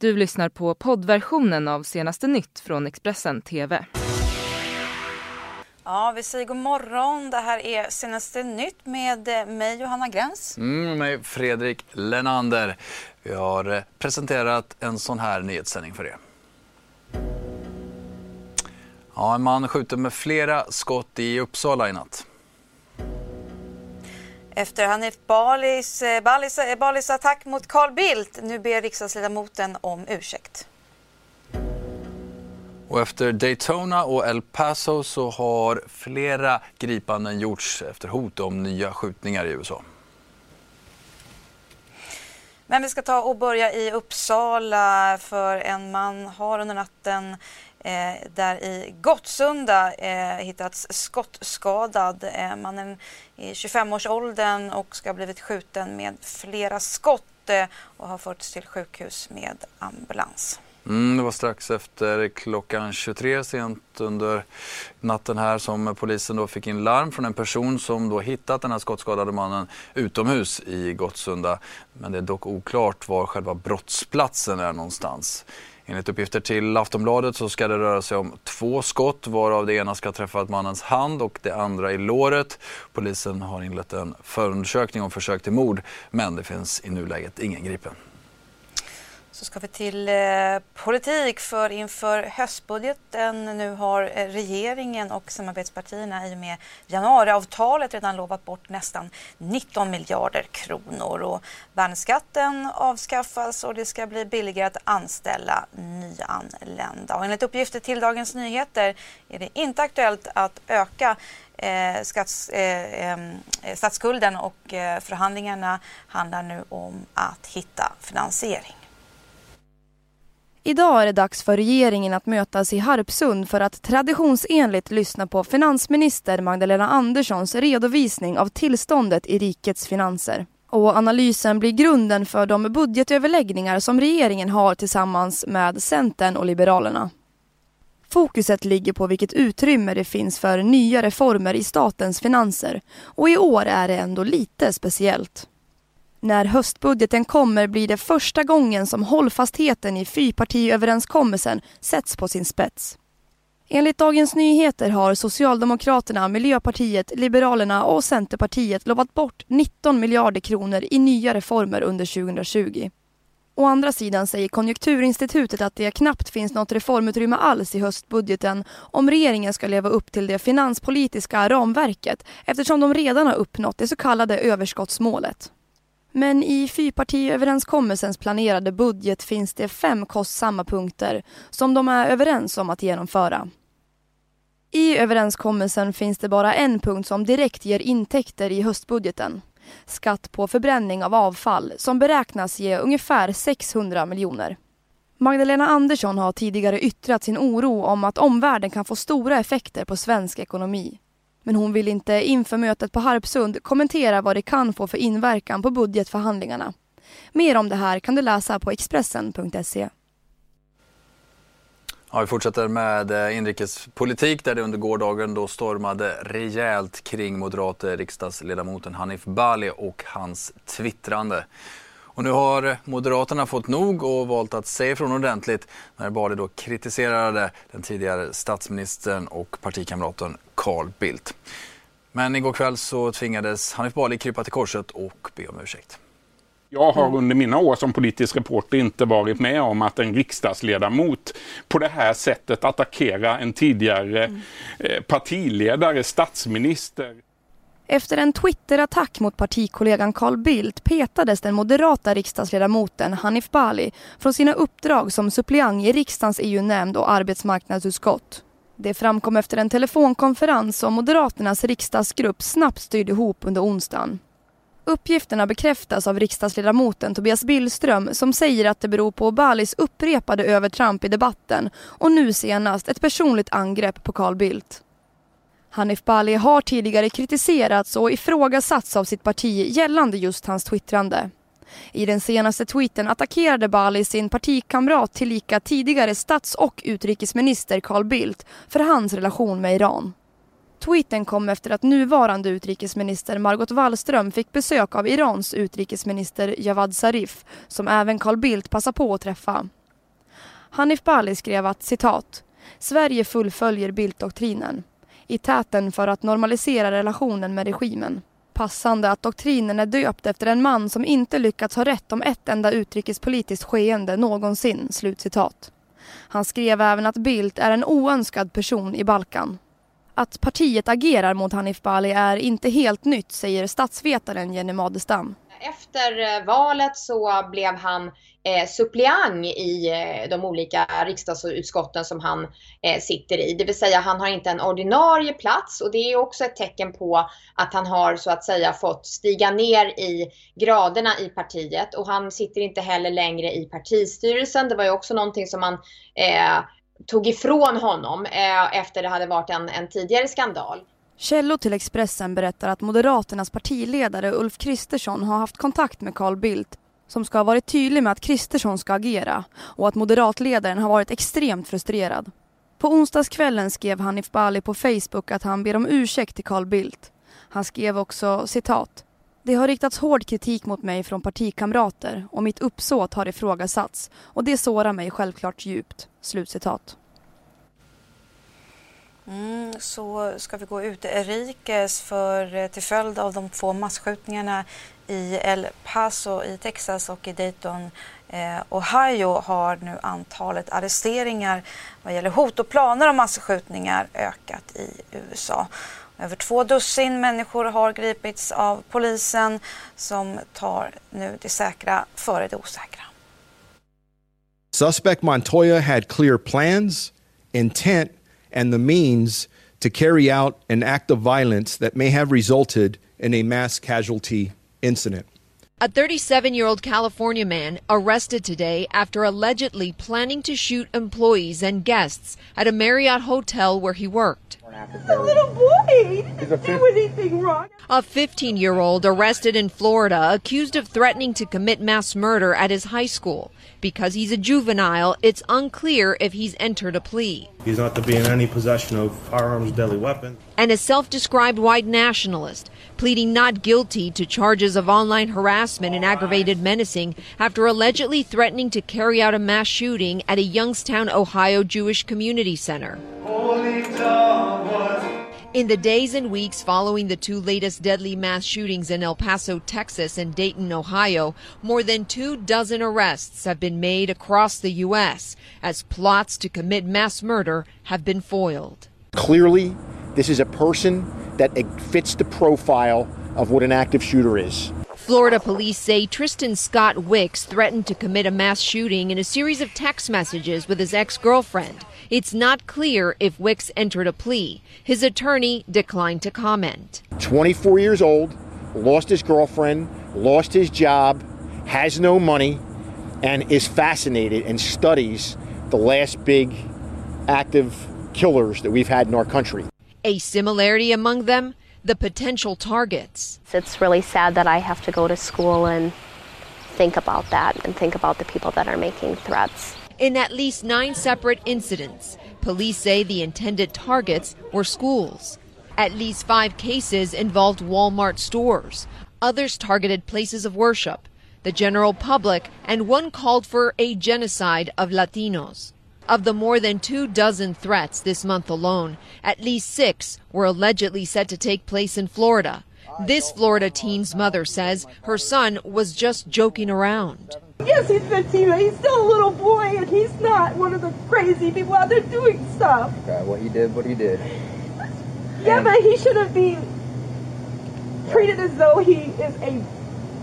Du lyssnar på poddversionen av senaste nytt från Expressen TV. Ja, vi säger god morgon. Det här är senaste nytt med eh, mig Johanna Gräns. Mm, mig Fredrik Lenander. Vi har eh, presenterat en sån här nyhetssändning för er. Ja, en man skjuter med flera skott i Uppsala i natt. Efter Hanif Balis, eh, Balis, Balis attack mot Carl Bildt. Nu ber riksdagsledamoten om ursäkt. Och efter Daytona och El Paso så har flera gripanden gjorts efter hot om nya skjutningar i USA. Men vi ska ta och börja i Uppsala för en man har under natten eh, där i Gottsunda eh, hittats skottskadad. Eh, mannen är i 25-årsåldern och ska ha blivit skjuten med flera skott eh, och har förts till sjukhus med ambulans. Mm, det var strax efter klockan 23 sent under natten här som polisen då fick in larm från en person som då hittat den här skottskadade mannen utomhus i Gottsunda. Men det är dock oklart var själva brottsplatsen är någonstans. Enligt uppgifter till Aftonbladet så ska det röra sig om två skott varav det ena ska ha träffat mannens hand och det andra i låret. Polisen har inlett en förundersökning om försök till mord men det finns i nuläget ingen gripen. Så ska vi till eh, politik för inför höstbudgeten. Nu har eh, regeringen och samarbetspartierna i och med januariavtalet redan lovat bort nästan 19 miljarder kronor. Och värnskatten avskaffas och det ska bli billigare att anställa nyanlända. Och enligt uppgifter till Dagens Nyheter är det inte aktuellt att öka eh, skatts, eh, eh, statsskulden och eh, förhandlingarna handlar nu om att hitta finansiering. Idag är det dags för regeringen att mötas i Harpsund för att traditionsenligt lyssna på finansminister Magdalena Anderssons redovisning av tillståndet i rikets finanser. Och analysen blir grunden för de budgetöverläggningar som regeringen har tillsammans med Centern och Liberalerna. Fokuset ligger på vilket utrymme det finns för nya reformer i statens finanser och i år är det ändå lite speciellt. När höstbudgeten kommer blir det första gången som hållfastheten i fyrpartiöverenskommelsen sätts på sin spets. Enligt Dagens Nyheter har Socialdemokraterna, Miljöpartiet, Liberalerna och Centerpartiet lovat bort 19 miljarder kronor i nya reformer under 2020. Å andra sidan säger Konjunkturinstitutet att det knappt finns något reformutrymme alls i höstbudgeten om regeringen ska leva upp till det finanspolitiska ramverket eftersom de redan har uppnått det så kallade överskottsmålet. Men i fyrpartiöverenskommelsens planerade budget finns det fem kostsamma punkter som de är överens om att genomföra. I överenskommelsen finns det bara en punkt som direkt ger intäkter i höstbudgeten. Skatt på förbränning av avfall som beräknas ge ungefär 600 miljoner. Magdalena Andersson har tidigare yttrat sin oro om att omvärlden kan få stora effekter på svensk ekonomi. Men hon vill inte inför mötet på Harpsund kommentera vad det kan få för inverkan på budgetförhandlingarna. Mer om det här kan du läsa på Expressen.se. Ja, vi fortsätter med eh, inrikespolitik där det under gårdagen då stormade rejält kring moderate riksdagsledamoten Hanif Bali och hans twittrande. Och nu har Moderaterna fått nog och valt att säga ifrån ordentligt när Bali då kritiserade den tidigare statsministern och partikamraten Carl Bildt. Men igår kväll så tvingades Hanif Bali krypa till korset och be om ursäkt. Jag har under mina år som politisk reporter inte varit med om att en riksdagsledamot på det här sättet attackerar en tidigare mm. partiledare, statsminister. Efter en Twitter-attack mot partikollegan Carl Bildt petades den moderata riksdagsledamoten Hanif Bali från sina uppdrag som suppleant i riksdagens EU-nämnd och arbetsmarknadsutskott. Det framkom efter en telefonkonferens som Moderaternas riksdagsgrupp snabbt styrde ihop under onsdagen. Uppgifterna bekräftas av riksdagsledamoten Tobias Billström som säger att det beror på Balis upprepade övertramp i debatten och nu senast ett personligt angrepp på Carl Bildt. Hanif Bali har tidigare kritiserats och ifrågasatts av sitt parti gällande just hans twittrande. I den senaste tweeten attackerade Bali sin partikamrat tillika tidigare stats och utrikesminister Carl Bildt för hans relation med Iran. Tweeten kom efter att nuvarande utrikesminister Margot Wallström fick besök av Irans utrikesminister Javad Zarif som även Carl Bildt passade på att träffa. Hanif Bali skrev att citat Sverige fullföljer Bildt-doktrinen i täten för att normalisera relationen med regimen. Passande att doktrinen är döpt efter en man som inte lyckats ha rätt om ett enda utrikespolitiskt skeende någonsin." Slutcitat. Han skrev även att Bildt är en oönskad person i Balkan. Att partiet agerar mot Hanif Bali är inte helt nytt, säger statsvetaren Jenny Madestam. Efter eh, valet så blev han eh, suppleant i eh, de olika riksdagsutskotten som han eh, sitter i. Det vill säga han har inte en ordinarie plats och det är också ett tecken på att han har så att säga fått stiga ner i graderna i partiet och han sitter inte heller längre i partistyrelsen. Det var ju också någonting som man eh, tog ifrån honom eh, efter det hade varit en, en tidigare skandal. Källor till Expressen berättar att Moderaternas partiledare Ulf Kristersson har haft kontakt med Carl Bildt som ska ha varit tydlig med att Kristersson ska agera och att moderatledaren har varit extremt frustrerad. På onsdagskvällen skrev Hanif Bali på Facebook att han ber om ursäkt till Carl Bildt. Han skrev också citat. Det har riktats hård kritik mot mig från partikamrater och mitt uppsåt har ifrågasatts och det sårar mig självklart djupt. Slutcitat. Mm, så ska vi gå utrikes för eh, till följd av de två massskjutningarna i El Paso i Texas och i Dayton, eh, Ohio har nu antalet arresteringar vad gäller hot och planer om massskjutningar ökat i USA. Över två dussin människor har gripits av polisen som tar nu det säkra före det osäkra. Suspect Montoya had clear plans, intent and the means to carry out an act of violence that may have resulted in a mass casualty incident. A 37 year old California man arrested today after allegedly planning to shoot employees and guests at a Marriott hotel where he worked. A little boy. He didn't do anything wrong. A 15 year old arrested in Florida accused of threatening to commit mass murder at his high school. Because he's a juvenile, it's unclear if he's entered a plea. He's not to be in any possession of firearms, deadly weapons. And a self described white nationalist, pleading not guilty to charges of online harassment and aggravated menacing after allegedly threatening to carry out a mass shooting at a Youngstown, Ohio Jewish Community Center. In the days and weeks following the two latest deadly mass shootings in El Paso, Texas and Dayton, Ohio, more than two dozen arrests have been made across the U.S. as plots to commit mass murder have been foiled. Clearly, this is a person that fits the profile of what an active shooter is. Florida police say Tristan Scott Wicks threatened to commit a mass shooting in a series of text messages with his ex girlfriend. It's not clear if Wicks entered a plea. His attorney declined to comment. 24 years old, lost his girlfriend, lost his job, has no money, and is fascinated and studies the last big active killers that we've had in our country. A similarity among them the potential targets. It's really sad that I have to go to school and think about that and think about the people that are making threats. In at least nine separate incidents, police say the intended targets were schools. At least five cases involved Walmart stores. Others targeted places of worship, the general public, and one called for a genocide of Latinos. Of the more than two dozen threats this month alone, at least six were allegedly set to take place in Florida. This Florida teen's mother says her son was just joking around. Yes, he's 15. He's still a little boy, and he's not one of the crazy people out there doing stuff. Okay, what he did, what he did. Yeah, and but he shouldn't be treated as though he is a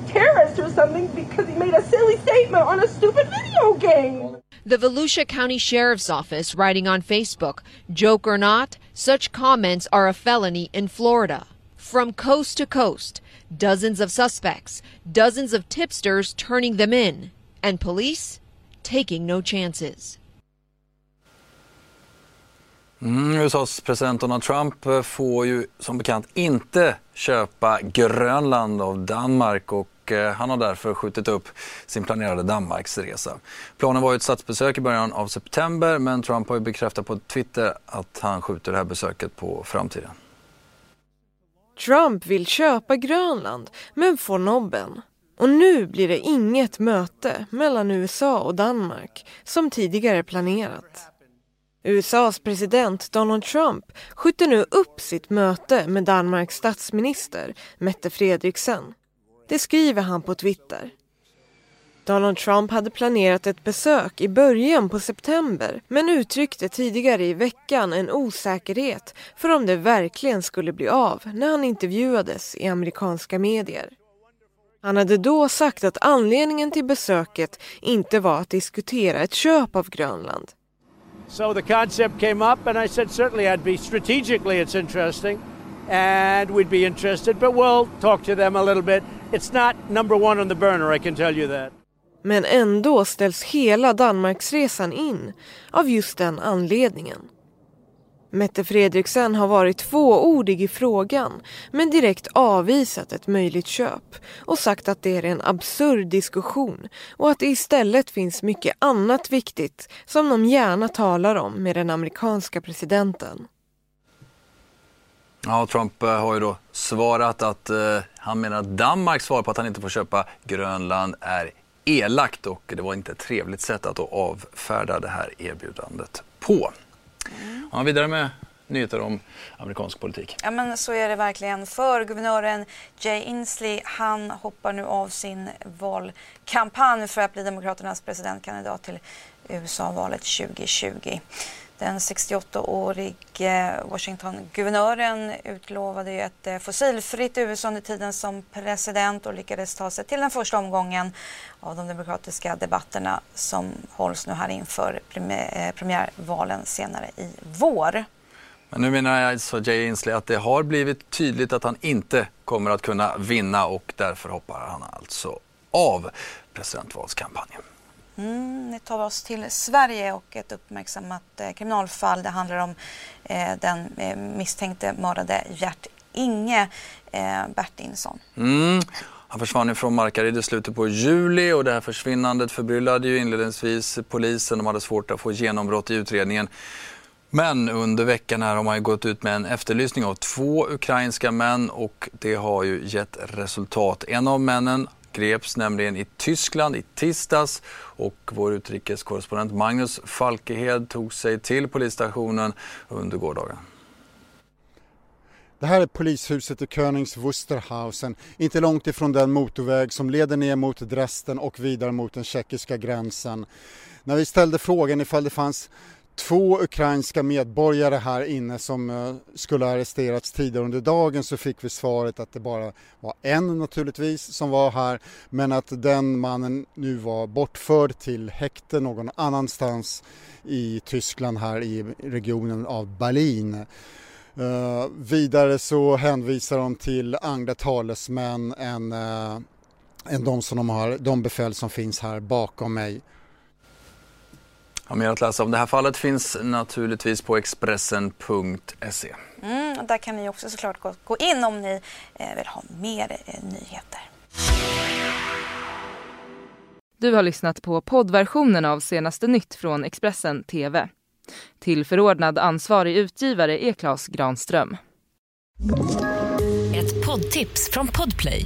terrorist or something because he made a silly statement on a stupid video game. The Volusia County Sheriff's Office writing on Facebook, joke or not, such comments are a felony in Florida. From coast to coast, dozens of suspects, dozens of tipsters turning them in, and police taking no chances. Mm, USAs president Donald Trump eh, får ju som bekant inte köpa Grönland av Danmark och Eh, han har därför skjutit upp sin planerade Danmarksresa. Planen var ett statsbesök i början av september men Trump har ju bekräftat på Twitter att han skjuter det här besöket på framtiden. Trump vill köpa Grönland men får nobben. Och nu blir det inget möte mellan USA och Danmark som tidigare planerat. USAs president Donald Trump skjuter nu upp sitt möte med Danmarks statsminister Mette Frederiksen. Det skriver han på Twitter. Donald Trump hade planerat ett besök i början på september men uttryckte tidigare i veckan en osäkerhet för om det verkligen skulle bli av när han intervjuades i amerikanska medier. Han hade då sagt att anledningen till besöket inte var att diskutera ett köp av Grönland. So the concept came up and I said certainly I'd be strategically it's interesting and we'd be interested but we'll talk to them a little bit. It's not number one on the burner I can tell you that. Men ändå ställs hela Danmarksresan in av just den anledningen. Mette Fredriksen har varit tvåordig i frågan men direkt avvisat ett möjligt köp och sagt att det är en absurd diskussion och att det istället finns mycket annat viktigt som de gärna talar om med den amerikanska presidenten. Ja, Trump eh, har ju då svarat att eh, han menar att Danmarks svar på att han inte får köpa Grönland är elakt och det var inte ett trevligt sätt att avfärda det här erbjudandet på. Mm. Ja, vidare med nyheter om amerikansk politik. Ja men så är det verkligen. För guvernören Jay Inslee, han hoppar nu av sin valkampanj för att bli Demokraternas presidentkandidat till USA-valet 2020. Den 68-årige eh, Washington-guvernören utlovade ju ett eh, fossilfritt USA under tiden som president och lyckades ta sig till den första omgången av de demokratiska debatterna som hålls nu här inför eh, premiärvalen senare i vår. Men nu menar jag, alltså Jay Inslee att det har blivit tydligt att han inte kommer att kunna vinna och därför hoppar han alltså av presidentvalskampanjen. Mm, nu tar vi oss till Sverige och ett uppmärksammat eh, kriminalfall. Det handlar om eh, den eh, misstänkte mördade Gert Inge eh, Bertinsson. Mm. Han försvann från Markaryd i slutet på juli och det här försvinnandet förbryllade ju inledningsvis polisen. De hade svårt att få genombrott i utredningen. Men under veckan här har man gått ut med en efterlysning av två ukrainska män och det har ju gett resultat. En av männen greps nämligen i Tyskland i tisdags och vår utrikeskorrespondent Magnus Falkehed tog sig till polisstationen under gårdagen. Det här är polishuset i Königs Wusterhausen, inte långt ifrån den motorväg som leder ner mot Dresden och vidare mot den tjeckiska gränsen. När vi ställde frågan ifall det fanns två ukrainska medborgare här inne som eh, skulle ha arresterats tidigare under dagen så fick vi svaret att det bara var en naturligtvis som var här men att den mannen nu var bortförd till häkte någon annanstans i Tyskland här i regionen av Berlin. Uh, vidare så hänvisar de till andra talesmän än, uh, än de, som de, har, de befäl som finns här bakom mig. Ja, mer att läsa om det här fallet finns naturligtvis på Expressen.se. Mm, där kan ni också såklart gå, gå in om ni eh, vill ha mer eh, nyheter. Du har lyssnat på poddversionen av senaste nytt från Expressen TV. Till förordnad ansvarig utgivare är Klas Granström. Ett poddtips från Podplay.